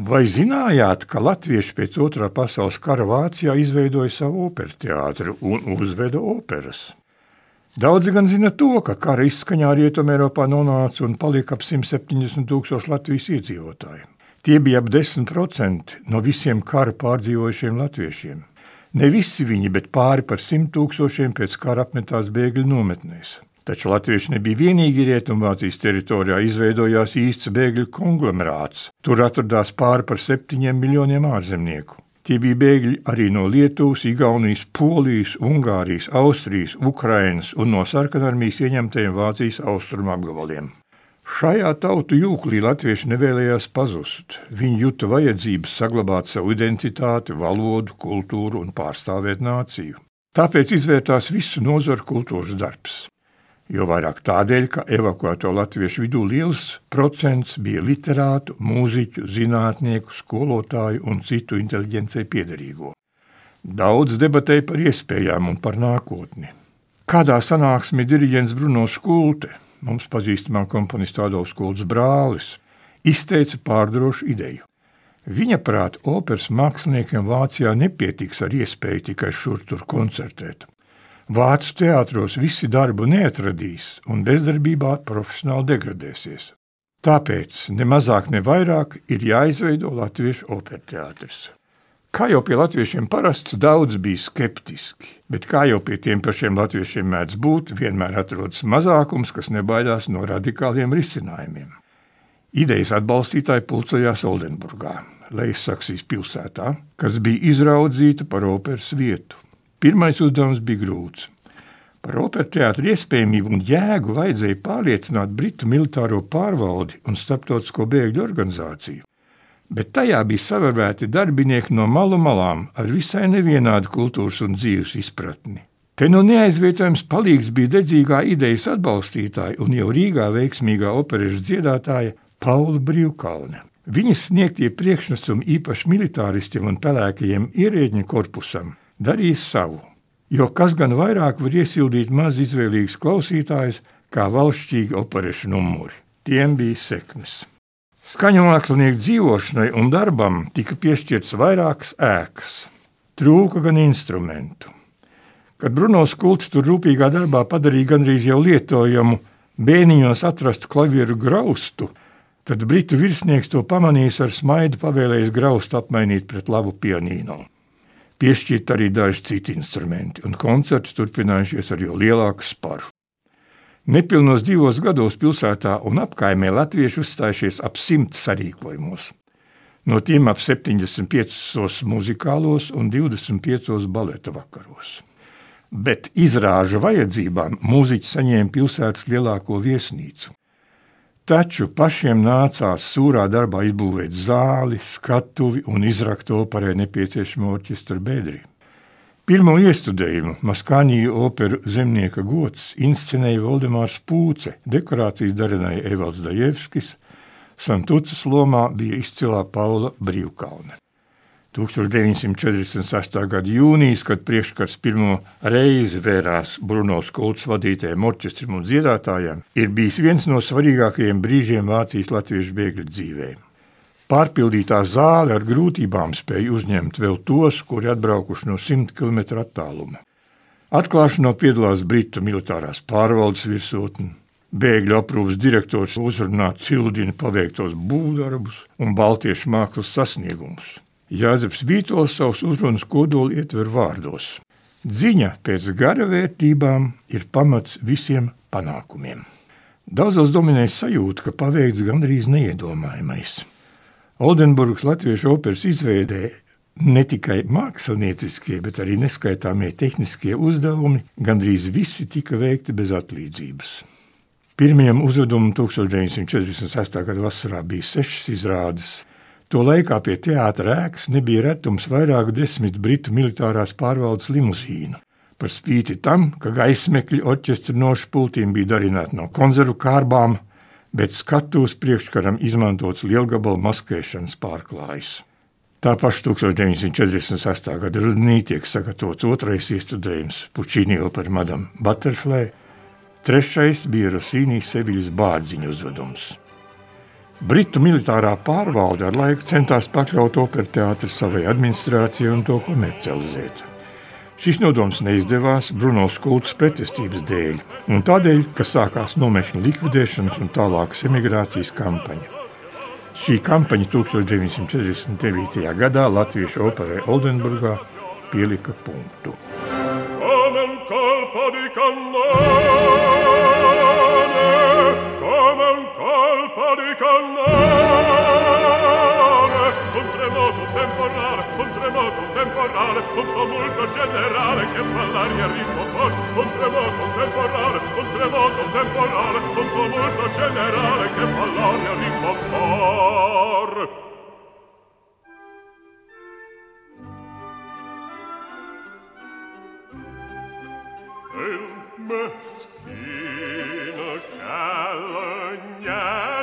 Vai zinājāt, ka latvieši pēc otrā pasaules kara Vācijā izveidoja savu operas teātri un uzveda operas? Daudzi gan zina to, ka kara izskaņā Rietumēropā nonāca un palika ap 170 tūkstoši Latvijas iedzīvotāju. Tie bija ap 10% no visiem kara pārdzīvojušiem latviešiem. Ne visi viņi, bet pāri par 100 tūkstošiem pēc kara apmetās bēgļu nometnēs. Taču latvieši nebija vienīgi Rietumvācijas teritorijā, izveidojās īsts bēgļu konglomerāts. Tur atradās pāri par septiņiem miljoniem ārzemnieku. Tie bija bēgļi arī no Lietuvas, Igaunijas, Polijas, Ungārijas, Austrijas, Ukrainas un no sarkanarmijas ieņemtajiem Vācijas austrumu apgabaliem. Šajā tautu jūklī latvieši nevēlējās pazust. Viņi juta vajadzības saglabāt savu identitāti, valodu, kultūru un pārstāvēt nāciju. Tāpēc izvērtās visu nozaru kultūras darbs jo vairāk tādēļ, ka evakuēto latviešu vidū liels procents bija literātu, mūziķu, zinātnieku, skolotāju un citu inteliģencei piederīgo. Daudz debatēja par iespējām un par nākotni. Kādā sanāksmē diriģents Bruno Skulte, mums pazīstamā komponista Adolfs Kults brālis, izteica pārdrošu ideju. Viņa prāt, operas māksliniekiem Vācijā nepietiks ar iespēju tikai šur tur koncertēt. Vācu teātros visi darbu neatradīs un bezdarbībā profesionāli degradēsies. Tāpēc ne mazāk, ne vairāk ir jāizveido latviešu operteātris. Kā jau pie latviešiem parasts, daudz bija skeptiski, bet kā jau pie tiem pašiem latviešiem mēdz būt, vienmēr atrodas mazākums, kas nebaidās no radikāliem risinājumiem. Idejas atbalstītāji pulcējās Oldenburgā, Leissaksijas pilsētā, kas bija izraudzīta par operas vietu. Pirmais uzdevums bija grūts. Par operas teātra iespējamību un jēgu vajadzēja pārliecināt Britu militāro pārvaldi un starptautisko bēgļu organizāciju. Bet tajā bija savērvēti darbinieki no malu malām ar visai nevienādu kultūras un dzīves izpratni. Te nu neaizvietojams palīgs bija dedzīgā idejas atbalstītāja un jau Rīgā veiksmīgā operas dziedātāja Paula Brīvkalne. Viņas sniegtie priekšnesumi īpaši militāristiem un pelēkajiem ierēģiņu korpusam darīs savu. Jo kas gan vairāk var iesildīt maz izvēlīgus klausītājus kā valšķīgi operešu numuri. Tiem bija sekmes. Skaņu mākslinieku dzīvošanai un darbam tika piešķirts vairākas ēkas. Trūka gan instrumentu. Kad Bruno Skults tur rūpīgā darbā padarīja gandrīz jau lietojamu bēniņos atrastu klavieru graustu, tad britu virsnieks to pamanījis ar smaidu pavēlējis graustu apmainīt pret labu pianīnu piešķirt arī daži citi instrumenti, un koncerts turpinājušies ar jau lielāku sparu. Nepilnos divos gados pilsētā un apkaimē latvieši uzstājušies ap simts sarīkojumos. No tiem ap 75 muzikālos un 25 baleta vakaros. Bet izrāžu vajadzībām mūziķi saņēma pilsētas lielāko viesnīcu. Taču pašiem nācās sūrā darbā izbūvēt zāli, skatuvi un izrakt operai nepieciešamo orķestra bedri. Pirmo iestudējumu Maskāņiju operu Zemnieka gods inscenēja Valdemārs Pūce, dekorācijas darināja Evalds Dajevskis, Santucas lomā bija izcilā Paula Brīvkalne. 1946. gada jūnijas, kad priekškars pirmo reizi vērās Bruno Skults vadītajiem orķestram un dziedātājiem, ir bijis viens no svarīgākajiem brīžiem Vācijas latviešu bēgļu dzīvē. Pārpildītā zāle ar grūtībām spēja uzņemt vēl tos, kuri atbraukuši no 100 km attāluma. Atklāšanā piedalās Britu militārās pārvaldes virsotne, Bēgļu aprūpas direktors uzrunā Cildina paveiktos būvdarbus un baltiešu mākslas sasniegumus. Jāzeps Vītols savus uzrunas kodoli ietver vārdos. Ziņa pēc gara vērtībām ir pamats visiem panākumiem. Daudzos dominē sajūta, ka paveikts gandrīz neiedomājamais. Oldenburgas latviešu operas izveidē ne tikai mākslinieciskie, bet arī neskaitāmie tehniskie uzdevumi gandrīz visi tika veikti bez atlīdzības. Pirmajam uzvedumam 1946. gada vasarā bija sešas izrādes, To laikā pie teātra ēkas nebija retums vairāku desmit britu militārās pārvaldes limuzīnu. Par spīti tam, ka gaismekļi orķestra nošu pultīm bija darināti no konzervu kārbām, bet skatuves priekškaram izmantots lielgabalu maskēšanas pārklājs. Tā paša 1948. gada rudenī tiek sagatavots otrais iestudējums Puķīnī par Madame Butterfly, trešais bija Rosīnijas Seviļas bārdziņu uzvedums. Britu militārā pārvalde ar laiku centās pakļaut operas teātri savai administrācijai un to komercializēt. Šis nodoms neizdevās Bruno Skultas pretestības dēļ, un tādēļ, ka sākās nomešana likvidēšanas un tālākas emigrācijas kampaņa. Šī kampaņa 1949. gadā Latviešu operai Oldenburgā pielika punktu. Amen, colpa cannone un tremoto temporale un tremoto temporale un tumulto generale che fa l'aria ricompone un tremoto temporale un tremoto temporale un tumulto generale che fa l'aria ricompone Il meschino